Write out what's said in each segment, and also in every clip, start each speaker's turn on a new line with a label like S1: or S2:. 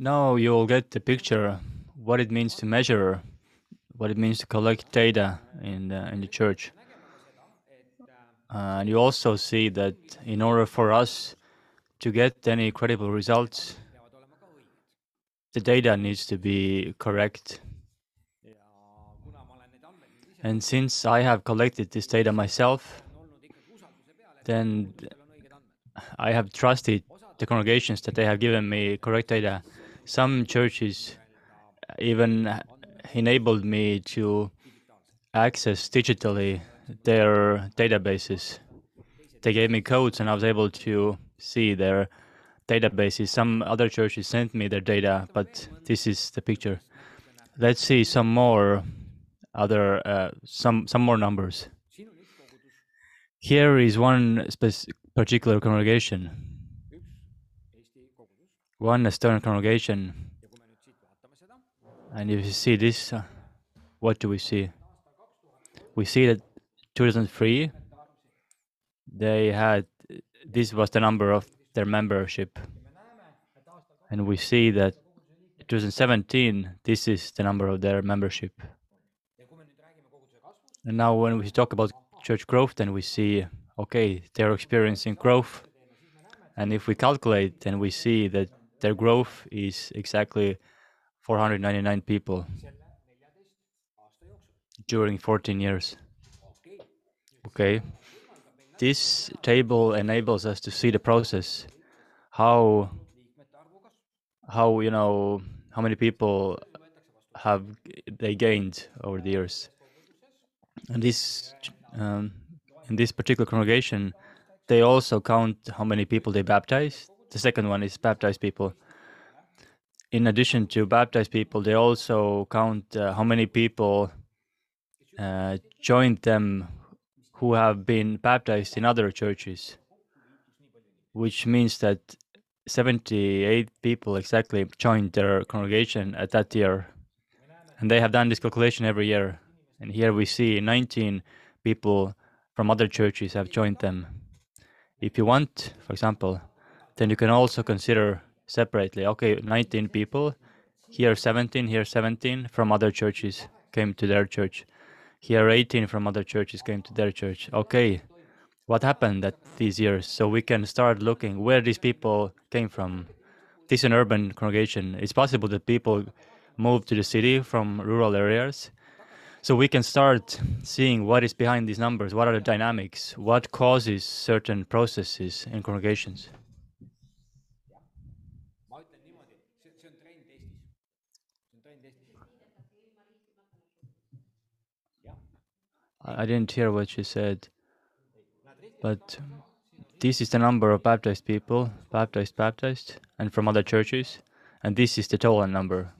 S1: Now you'll get the picture what it means to measure, what it means to collect data in the, in the church. And you also see that in order for us to get any credible results, the data needs to be correct. And since I have collected this data myself, then I have trusted the congregations that they have given me correct data. Some churches even enabled me to access digitally their databases. They gave me codes and I was able to see their databases. Some other churches sent me their data, but this is the picture. Let's see some more other uh, some some more numbers. Here is one particular congregation, one Estonian congregation, and if you see this, uh, what do we see? We see that 2003 they had this was the number of their membership, and we see that 2017 this is the number of their membership. And now when we talk about church growth, then we see, okay, they're experiencing growth. And if we calculate, then we see that their growth is exactly 499 people during 14 years. Okay. This table enables us to see the process, how, how you know, how many people have they gained over the years. And this, um, in this particular congregation, they also count how many people they baptize. The second one is baptized people. In addition to baptized people, they also count uh, how many people uh, joined them who have been baptized in other churches, which means that 78 people exactly joined their congregation at that year. And they have done this calculation every year. And here we see 19 people from other churches have joined them. If you want, for example, then you can also consider separately. Okay, 19 people, here 17, here 17 from other churches came to their church. Here 18 from other churches came to their church. Okay, what happened at these years? So we can start looking where these people came from. This is an urban congregation. It's possible that people moved to the city from rural areas so we can start seeing what is behind these numbers, what are the dynamics, what causes certain processes in congregations. I didn't hear what you said, but this is the number of baptized people, baptized, baptized, and from other churches, and this is the total number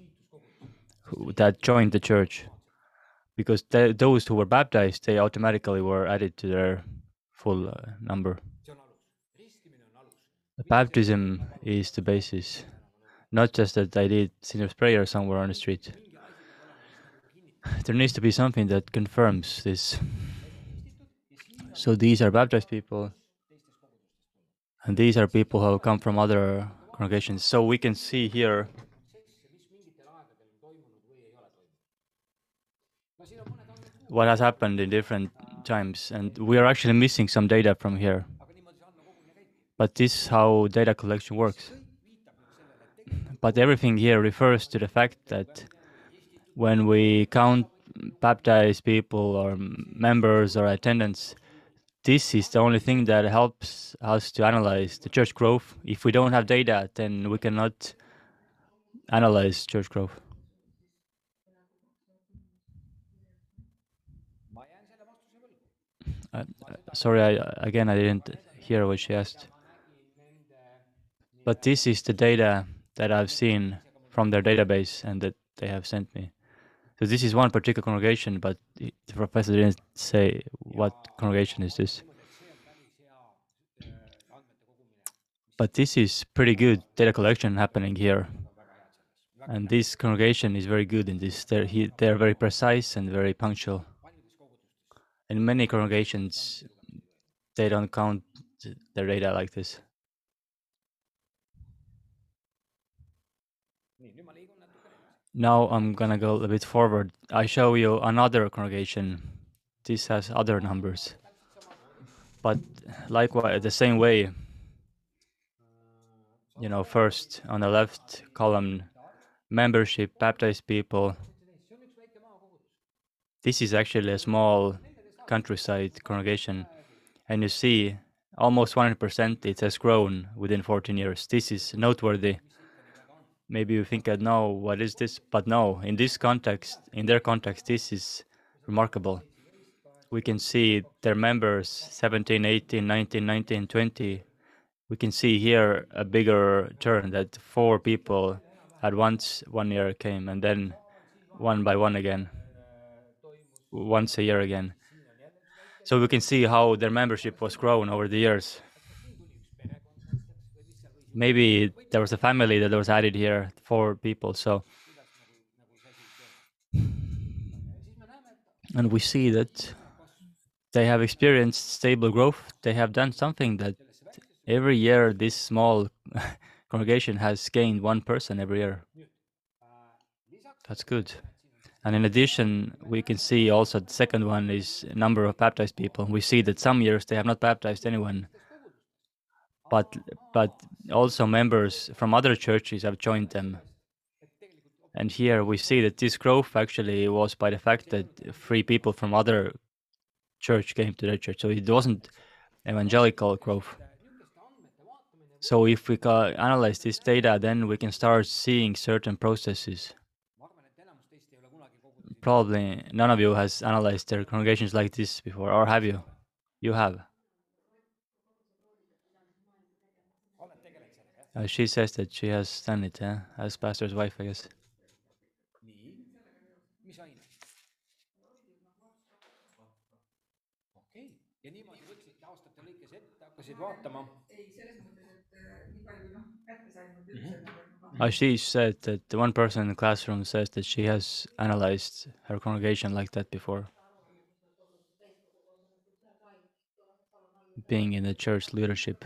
S1: that joined the church. Because th- those who were baptized they automatically were added to their full uh, number. Baptism is the basis not just that i did sinner's prayer somewhere on the street there needs to be something that confirms this so these are baptized people and these are people who come from other congregations so we can see here what has happened in different times, and we are actually missing some data from here. But this is how data collection works. But everything here refers to the fact that when we count baptized people or members or attendants, this is the only thing that helps us to analyze the church growth. If we don't have data, then we cannot analyze church growth. Uh, sorry, I, again, I didn't hear what she asked. But this is the data that I've seen from their database and that they have sent me. So this is one particular congregation, but the professor didn't say what congregation is this. But this is pretty good data collection happening here. And this congregation is very good in this. They're, he, they're very precise and very punctual in many congregations, they don't count their data like this. Now I'm gonna go a bit forward. I show you another congregation. This has other numbers. But likewise, the same way, you know, first on the left column, membership, baptized people. This is actually a small countryside congregation. And you see almost 100% it has grown within 14 years. This is noteworthy. Maybe you think, uh, no, what is this? But no, in this context, in their context, this is remarkable. We can see their members 17, 18, 19, 19, 20. We can see here a bigger turn that four people at once one year came and then one by one again, once a year again. So we can see how their membership was grown over the years. Maybe there was a family that was added here, four people. So, and we see that they have experienced stable growth. They have done something that every year this small congregation has gained one person every year. That's good. And in addition, we can see also the second one is number of baptized people. We see that some years they have not baptized anyone, but but also members from other churches have joined them. And here we see that this growth actually was by the fact that three people from other church came to the church. So it wasn't evangelical growth. So if we analyze this data, then we can start seeing certain processes probably none of you has analyzed their congregations like this before, or have you? You have. Uh, she says that she has done it, yeah? as pastor's wife, I guess. Uh, she said that the one person in the classroom says that she has analyzed her congregation like that before. Being in the church leadership.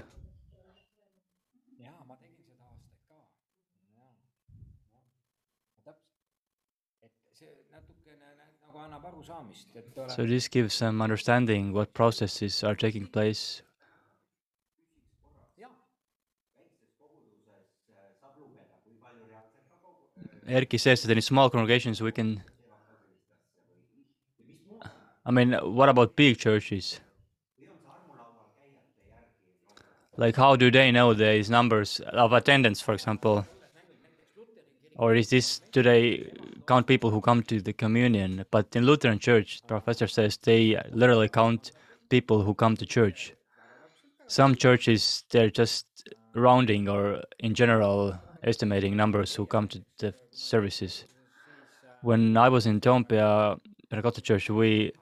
S1: So this gives some understanding what processes are taking place Erki says that in small congregations we can. I mean, what about big churches? Like, how do they know these numbers of attendance, for example? Or is this, do they count people who come to the communion? But in Lutheran church, professor says they literally count people who come to church. Some churches, they're just rounding or in general estimating numbers who come to the services. When I was in Toompea Pentecostal Church, we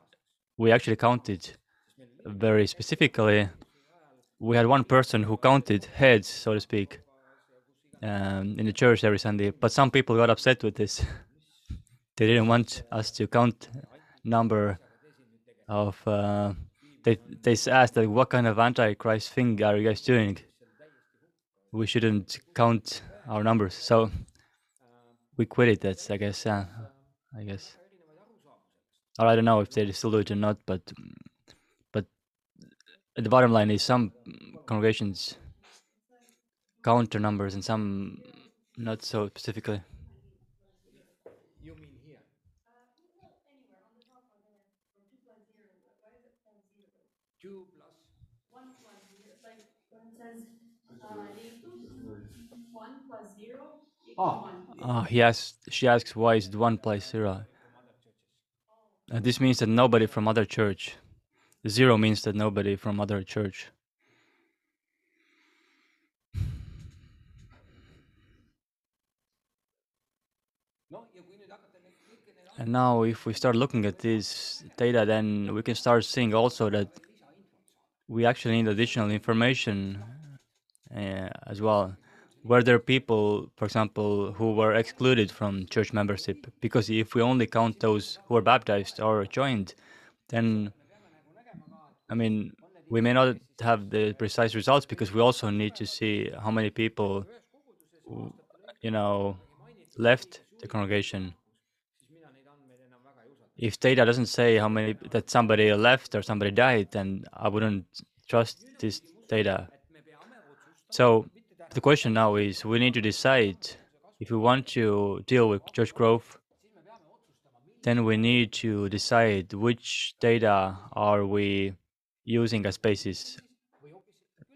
S1: we actually counted very specifically. We had one person who counted heads, so to speak, um, in the church every Sunday. But some people got upset with this. they didn't want us to count number of. Uh, they they asked like, what kind of antichrist thing are you guys doing? We shouldn't count our numbers. So we quit it. That's I guess. Uh, I guess. Or I don't know if they still do it or not, but but the bottom line is some congregations count their numbers and some not so specifically. You mean here? Two plus one plus zero. Like when it says one plus zero oh. Uh, he asks, she asks why is it one plus zero? Uh, this means that nobody from other church. Zero means that nobody from other church. And now, if we start looking at this data, then we can start seeing also that we actually need additional information uh, as well. Were there people, for example, who were excluded from church membership? Because if we only count those who were baptized or joined, then, I mean, we may not have the precise results because we also need to see how many people, you know, left the congregation. If data doesn't say how many that somebody left or somebody died, then I wouldn't trust this data. So the question now is we need to decide if we want to deal with church growth, then we need to decide which data are we using as basis.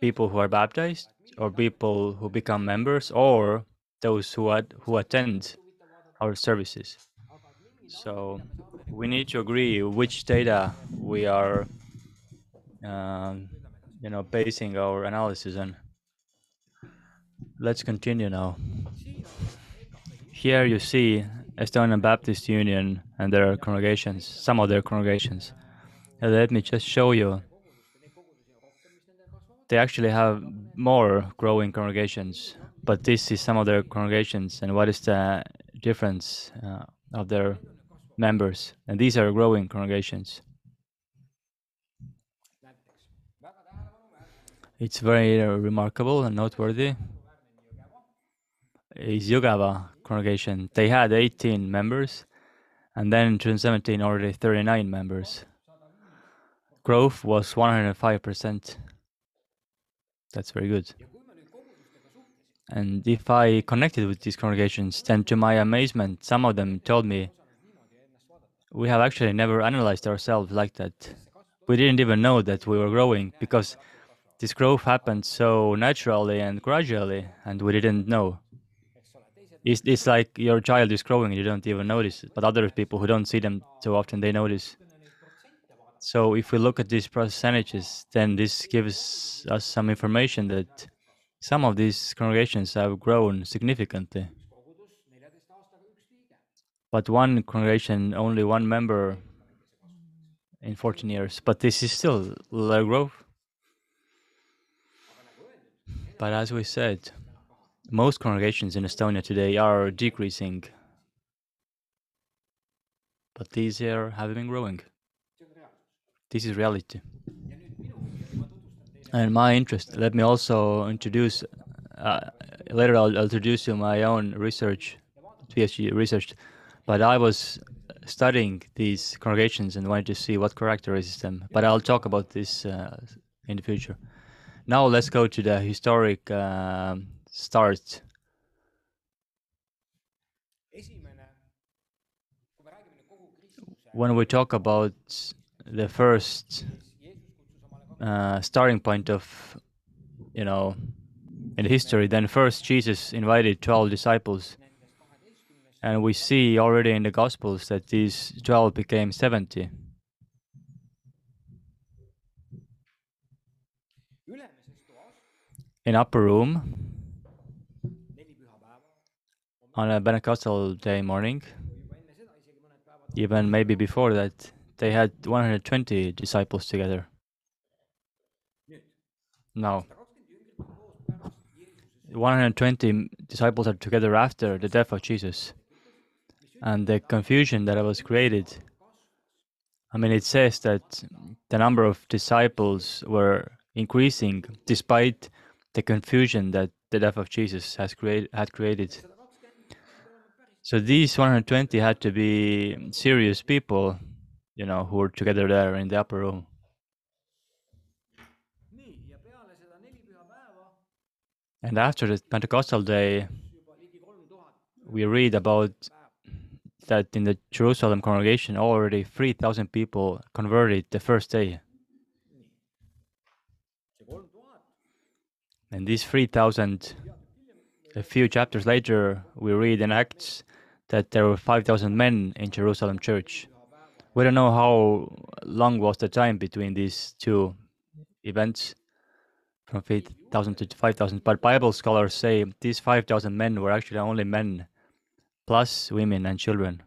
S1: People who are baptized or people who become members or those who, ad, who attend our services. So we need to agree which data we are, um, you know, basing our analysis on. Let's continue now. Here you see Estonian Baptist Union and their congregations, some of their congregations. And let me just show you. They actually have more growing congregations, but this is some of their congregations and what is the difference uh, of their members. And these are growing congregations. It's very uh, remarkable and noteworthy. Is Jõgeva congregation. They had 18 members, and then in 2017 already 39 members. Growth was 105%. That's very good. And if I connected with these congregations, then to my amazement, some of them told me, we have actually never analyzed ourselves like that. We didn't even know that we were growing because this growth happened so naturally and gradually, and we didn't know. It's, it's like your child is growing and you don't even notice it, but other people who don't see them so often, they notice. So if we look at these percentages, then this gives us some information that some of these congregations have grown significantly. But one congregation, only one member in 14 years. But this is still a growth. But as we said, most congregations in Estonia today are decreasing, but these here have been growing. This is reality. And my interest, let me also introduce, uh, later I'll, I'll introduce you my own research, PhD research, but I was studying these congregations and wanted to see what characterizes them. But I'll talk about this uh, in the future. Now let's go to the historic uh, start. When we talk about the first uh, starting point of, you know, in history, then first Jesus invited 12 disciples. And we see already in the Gospels that these 12 became 70. In upper room, on a Pentecostal day morning, even maybe before that, they had 120 disciples together. Now, 120 disciples are together after the death of Jesus. And the confusion that was created, I mean, it says that the number of disciples were increasing despite the confusion that the death of Jesus has create, had created. So these 120 had to be serious people, you know, who were together there in the upper room. And after the Pentecostal day, we read about that in the Jerusalem congregation, already 3,000 people converted the first day. And these 3,000, a few chapters later, we read in Acts that there were 5,000 men in Jerusalem church. We don't know how long was the time between these two events, from 8,000 to 5,000. But Bible scholars say these 5,000 men were actually only men, plus women and children.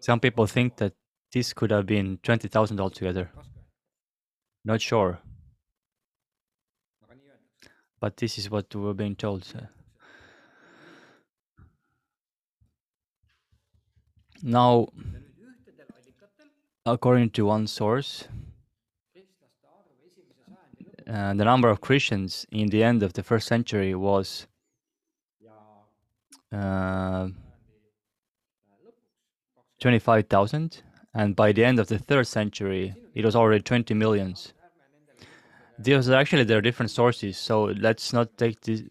S1: Some people think that this could have been 20,000 altogether. Not sure. But this is what we're being told. Now, according to one source, uh, the number of Christians in the end of the first century was uh, 25,000, and by the end of the third century, it was already 20 millions. These are actually there are different sources, so let's not take this,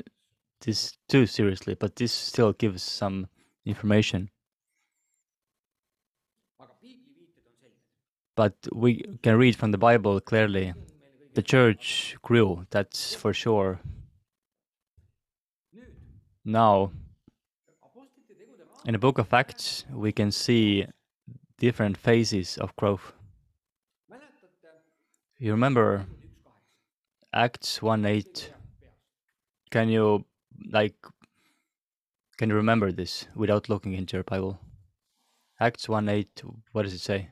S1: this too seriously, but this still gives some information. But we can read from the Bible clearly the church grew, that's for sure. Now, in the book of Acts, we can see different phases of growth. You remember Acts 1 8? Can you, like, can you remember this without looking into your Bible? Acts 1 8, what does it say?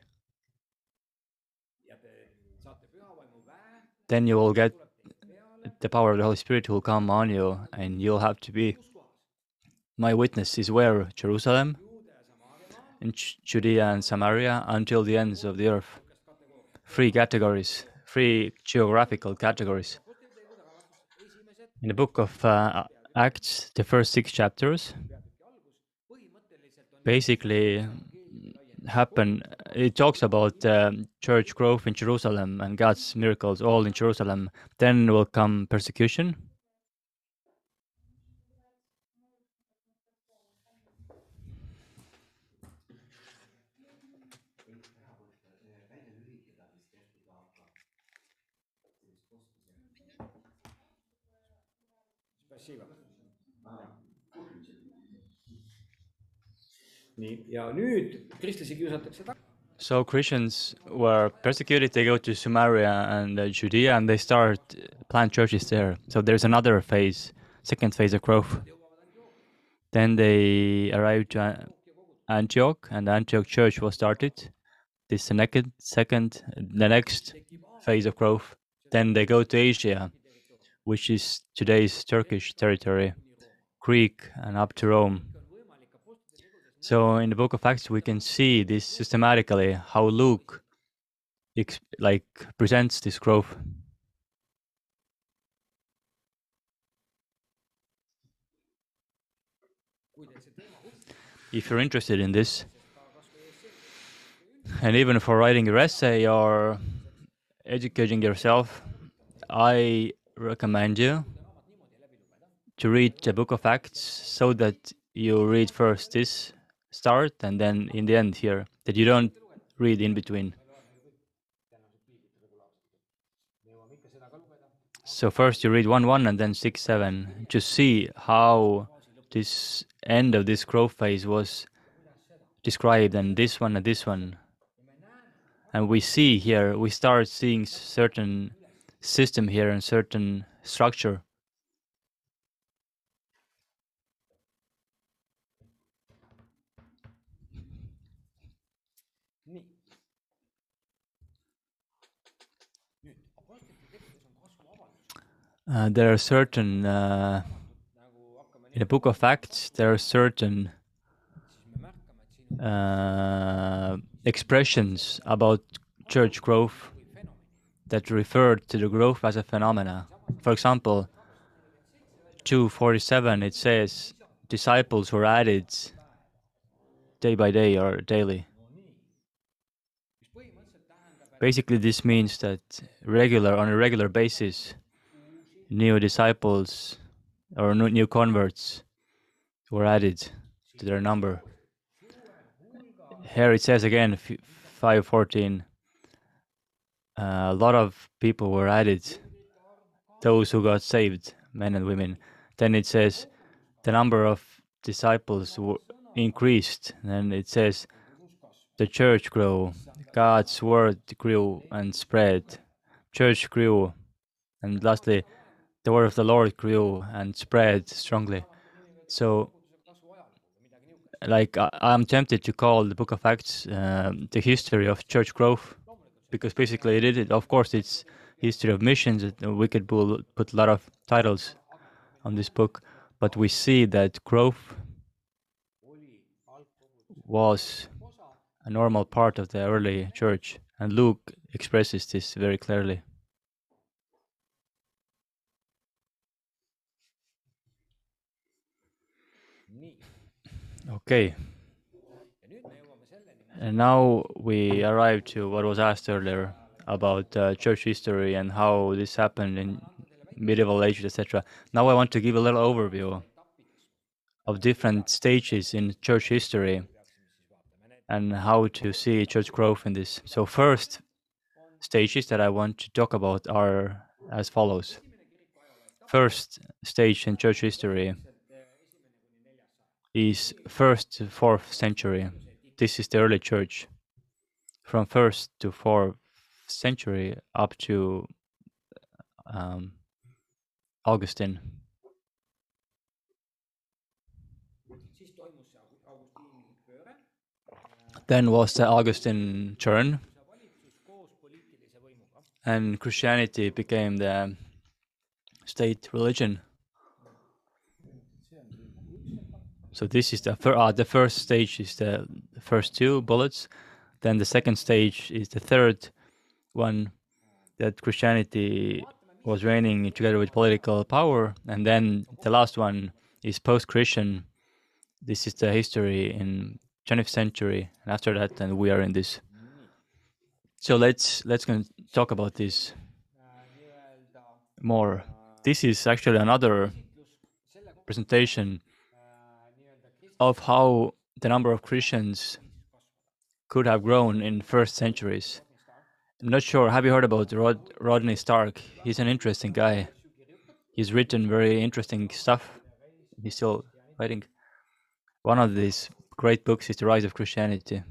S1: Then you will get the power of the Holy Spirit will come on you, and you'll have to be my witness is where Jerusalem, in Judea and Samaria, until the ends of the earth. Three categories, three geographical categories. In the book of uh, Acts, the first six chapters, basically happen. It talks about um, church growth in Jerusalem and God's miracles all in Jerusalem. Then will come persecution. So Christians were persecuted. They go to Samaria and uh, Judea, and they start plant churches there. So there's another phase, second phase of growth. Then they arrived to Antioch, and the Antioch church was started. This second, second, the next phase of growth. Then they go to Asia, which is today's Turkish territory, Greek, and up to Rome. So in the book of Acts, we can see this systematically how Luke like presents this growth. If you're interested in this, and even for writing your essay or educating yourself, I recommend you to read the book of Acts so that you read first this start and then in the end here, that you don't read in between. So first you read 1 1 and then 6 7 to see how this end of this growth phase was described and this one and this one. And we see here, we start seeing certain system here and certain structure. Uh, there are certain uh, in the book of acts there are certain uh, expressions about church growth that refer to the growth as a phenomena. For example 247 it says disciples were added day by day or daily. Basically this means that regular on a regular basis new disciples or new converts were added to their number. Here it says again, 514, uh, a lot of people were added, those who got saved, men and women. Then it says the number of disciples increased, and it says the church grew, God's word grew and spread, church grew, and lastly, the word of the Lord grew and spread strongly. So, like, I, am tempted to call the book of Acts uh, the history of church growth, because basically it is. Of course, it's history of missions. We could put a lot of titles on this book, but we see that growth was a normal part of the early church, and Luke expresses this very clearly. Okay.. And now we arrive to what was asked earlier about uh, church history and how this happened in medieval ages, etc. Now I want to give a little overview of different stages in church history and how to see church growth in this. So first stages that I want to talk about are as follows. First stage in church history is first to fourth century. This is the early church. From first to fourth century up to um, Augustine. Then was the Augustine turn, and Christianity became the state religion. So this is the fir- uh, the first stage is the first two bullets. Then the second stage is the third one that Christianity was reigning together with political power, and then the last one is post-Christian. This is the history in 20th century, and after that, and we are in this. So let's let's talk about this more. This is actually another presentation of how the number of Christians could have grown in first centuries. I'm not sure. Have you heard about Rod, Rodney Stark? He's an interesting guy. He's written very interesting stuff. He's still writing. One of these great books is The Rise of Christianity.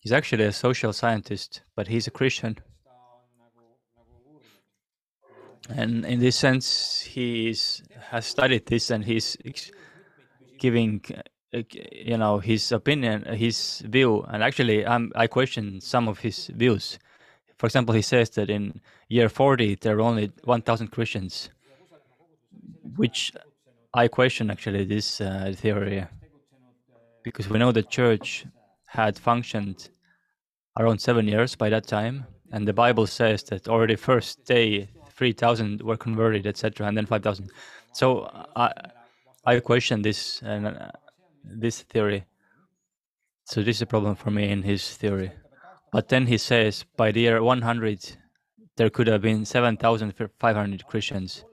S1: He's actually a social scientist, but he's a Christian. And in this sense, he has studied this and he's giving uh, you know his opinion his view and actually I'm, i question some of his views. For example he says that in year 40 there are only 1000 christians which i question actually this uh, theory. Because we know the church had functioned around seven years by that time and the bible says that already first day 3000 were converted etc and then 5000 so i I question this and uh, this theory. So this is a problem for me in his theory. But then he says by the year 100 there could have been 7,500 Christians.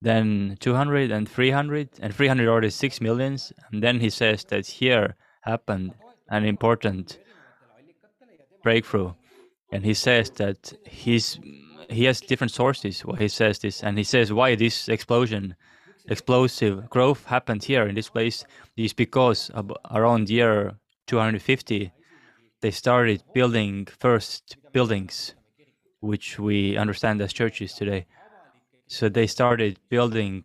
S1: Then 200 and 300 and 300 already 6 millions. And then he says that here happened an important breakthrough. And he says that he's he has different sources why he says this and he says why this explosion explosive growth happened here in this place is because around year 250 they started building first buildings which we understand as churches today. So they started building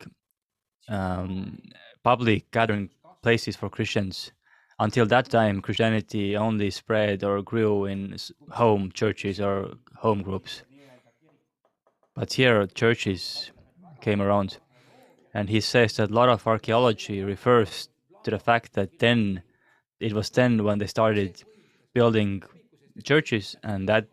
S1: um, public gathering places for christians. Until that time christianity only spread or grew in home churches or home groups. But here churches came around and he says that a lot of archaeology refers to the fact that then it was then when they started building churches and that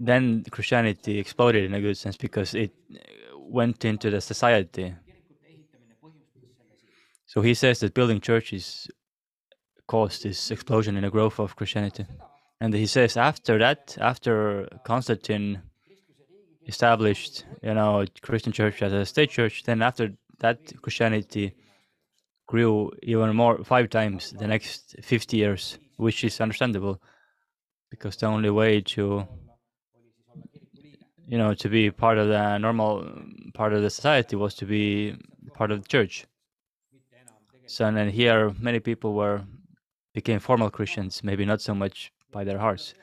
S1: then Christianity exploded in a good sense because it uh, went into the society. So he says that building churches caused this explosion in the growth of Christianity. And he says after that, after Constantine established, you know, Christian church as a state church. Then after that, Christianity grew even more, five times the next 50 years, which is understandable, because the only way to, you know, to be part of the normal part of the society was to be part of the church. So and then here, many people were became formal Christians, maybe not so much by their hearts.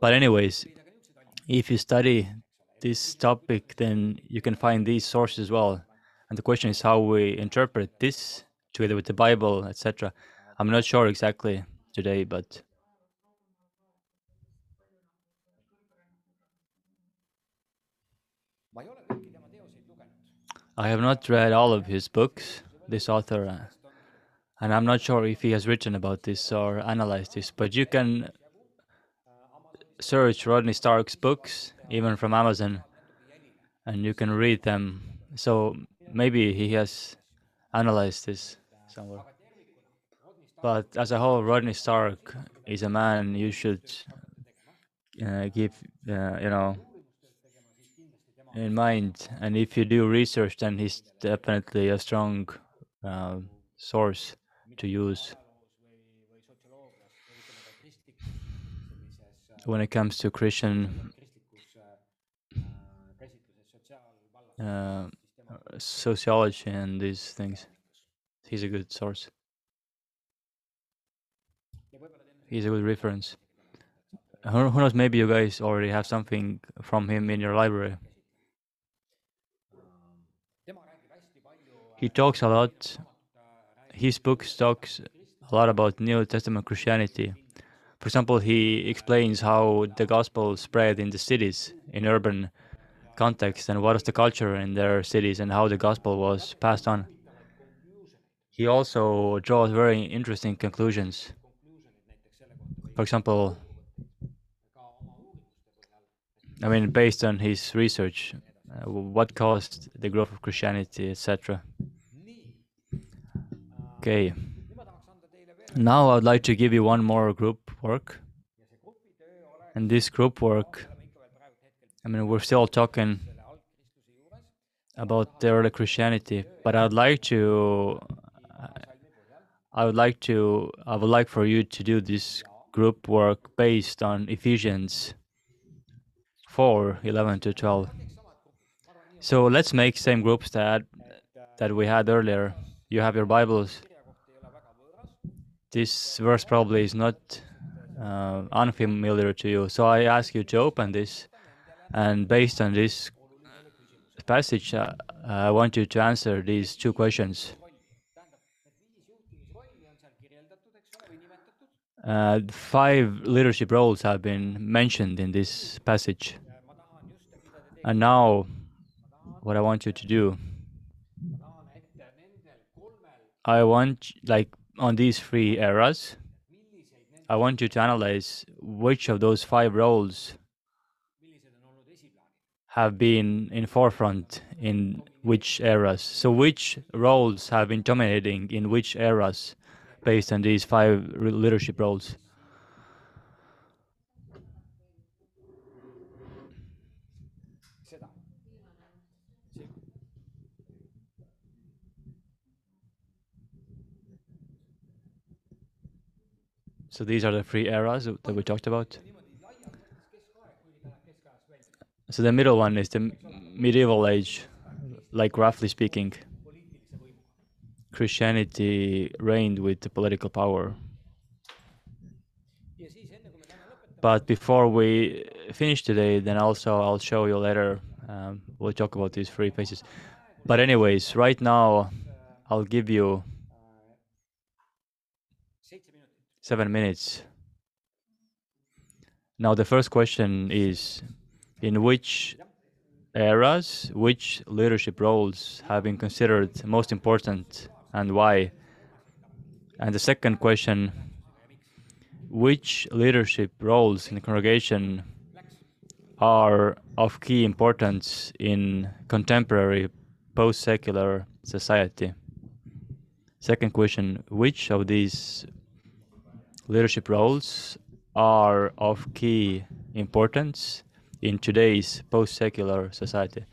S1: But anyways, if you study this topic, then you can find these sources as well. And the question is how we interpret this together with the Bible, etc. I'm not sure exactly today, but I have not read all of his books, this author, uh, and I'm not sure if he has written about this or analyzed this, but you can search Rodney Stark's books, even from Amazon, and you can read them. So maybe he has analyzed this somewhere. But as a whole, Rodney Stark is a man you should uh, keep, uh, you know, in mind. And if you do research, then he's definitely a strong uh, source to use when it comes to Christian uh, sociology and these things. He's a good source. He's a good reference. Who, knows? Maybe you guys already have something from him in your library. He talks a lot. His books talks a lot about New Testament Christianity. For example, he explains how the gospel spread in the cities, in urban context, and what is the culture in their cities, and how the gospel was passed on. He also draws very interesting conclusions. For example, I mean, based on his research, uh, what caused the growth of Christianity, etc. Okay. Now I'd like to give you one more group work. And this group work, I mean, we're still talking about the early Christianity, but I'd like to, I would like to, I would like for you to do this group work based on Ephesians 4, 11 to 12. So let's make same groups that that we had earlier. You have your Bibles. This verse probably is not uh, unfamiliar to you. So I ask you to open this, and based on this passage, uh, I want you to answer these two questions. Uh, five leadership roles have been mentioned in this passage. And now, what I want you to do, I want, like, on these three eras, I want you to analyze which of those five roles have been in forefront in which eras. So, which roles have been dominating in which eras based on these five leadership roles? So these are the three eras that we talked about. So the middle one is the medieval age, like roughly speaking. Christianity reigned with the political power. But before we finish today, then also I'll show you later. Um, we'll talk about these three phases. But anyways, right now I'll give you seven minutes. Now the first question is, in which eras, which leadership roles have been considered most important and why? And the second question, which leadership roles in the congregation are of key importance in contemporary post-secular society? Second question, which of these leadership roles are of key importance in today's post-secular society?